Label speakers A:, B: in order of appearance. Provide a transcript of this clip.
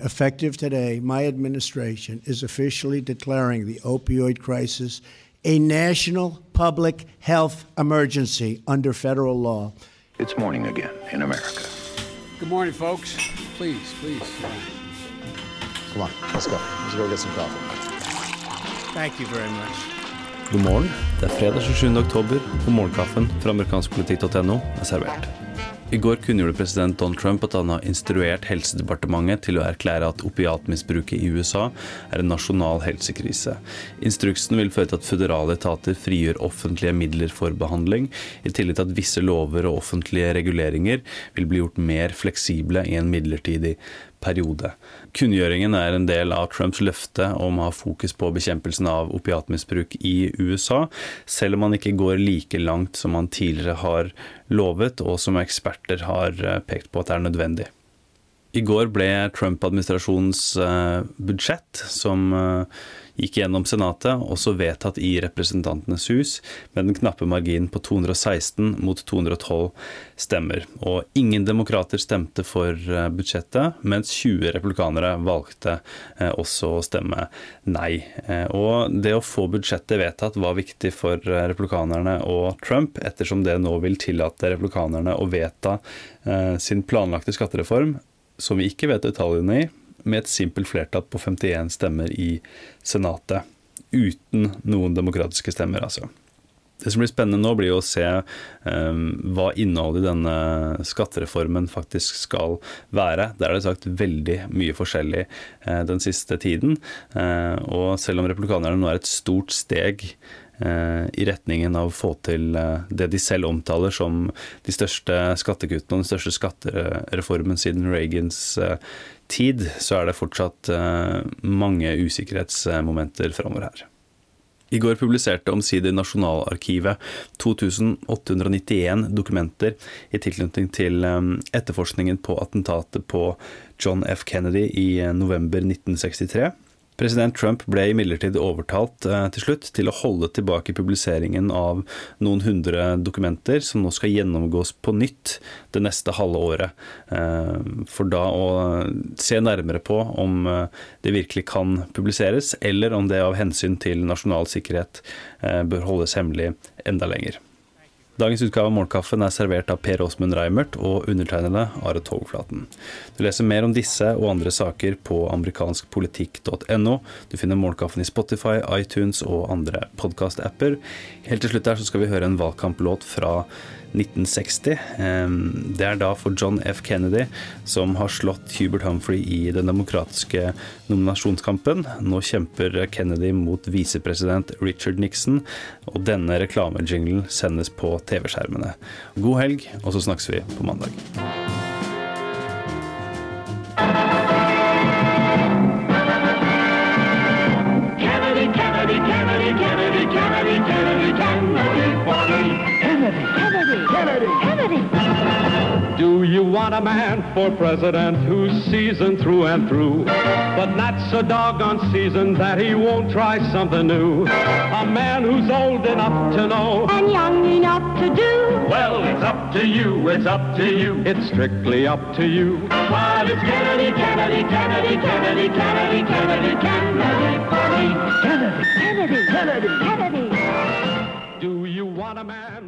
A: Effective today, my administration is officially declaring the opioid crisis a national public health emergency under federal law.
B: It's morning again in America.
C: Good morning, folks. Please, please.
D: Come on, let's go. Let's go get some coffee.
A: Thank you very much.
E: God morgen. Det er fredag 27. oktober, og morgenkaffen fra amerikanskpolitikk.no er servert. I går kunngjorde president Donald Trump at han har instruert Helsedepartementet til å erklære at opiatmisbruket i USA er en nasjonal helsekrise. Instruksen vil føre til at føderale etater frigjør offentlige midler for behandling, i tillegg til at visse lover og offentlige reguleringer vil bli gjort mer fleksible i en midlertidig periode. Kunngjøringen er en del av Trumps løfte om å ha fokus på bekjempelsen av opiatmisbruk i USA, selv om han ikke går like langt som han tidligere har lovet, og som eksperter har eh, pekt på at er nødvendig. I går ble Trump-administrasjonens eh, budsjett, som eh, gikk gjennom Senatet, også vedtatt i Representantenes hus med den knappe marginen på 216 mot 212 stemmer. Og ingen demokrater stemte for eh, budsjettet, mens 20 republikanere valgte også å stemme nei. Og det å få budsjettet vedtatt var viktig for republikanerne og Trump, ettersom det nå vil tillate republikanerne å vedta sin planlagte skattereform som vi ikke vet detaljene i, med et simpelt flertall på 51 stemmer i Senatet. Uten noen demokratiske stemmer, altså. Det som blir spennende nå, blir å se um, hva innholdet i denne skattereformen faktisk skal være. Der er det sagt veldig mye forskjellig uh, den siste tiden. Uh, og selv om republikanerne nå er et stort steg i retningen av å få til eh, det de selv omtaler som de største skattekuttene og den største skattereformen siden Reagans eh, tid, så er det fortsatt mange usikkerhetsmomenter framover her. I går publiserte omsider Nasjonalarkivet 2891 dokumenter i tilknytning til etterforskningen på attentatet på John F. Kennedy i november 1963. President Trump ble imidlertid overtalt eh, til slutt til å holde tilbake publiseringen av noen hundre dokumenter som nå skal gjennomgås på nytt det neste halve året. Eh, for da å se nærmere på om eh, det virkelig kan publiseres, eller om det av hensyn til nasjonal sikkerhet bør holdes hemmelig enda lenger. Dagens utgave av Morgenkaffen er servert av Per Åsmund Reimert og undertegnede Are Togflaten. Du leser mer om disse og andre saker på amerikanskpolitikk.no. Du finner Morgenkaffen i Spotify, iTunes og andre podkast-apper. Helt til slutt her så skal vi høre en valgkamplåt fra 1960. Det er da for John F. Kennedy, som har slått Hubert Humphrey i den demokratiske nominasjonskampen. Nå kjemper Kennedy mot visepresident Richard Nixon, og denne reklamejinglen sendes på TV-skjermene. God helg, og så snakkes vi på mandag.
F: Do you want a man for president who's seasoned through and through, but not so doggone seasoned that he won't try something new? A man who's old enough to know
G: and young enough to do.
F: Well, it's up to you, it's up to you, it's strictly up to you.
G: But it's Kennedy, Kennedy, Kennedy, Kennedy, Kennedy, Kennedy, Kennedy. Kennedy, Kennedy, Kennedy, Kennedy.
F: Do you want a man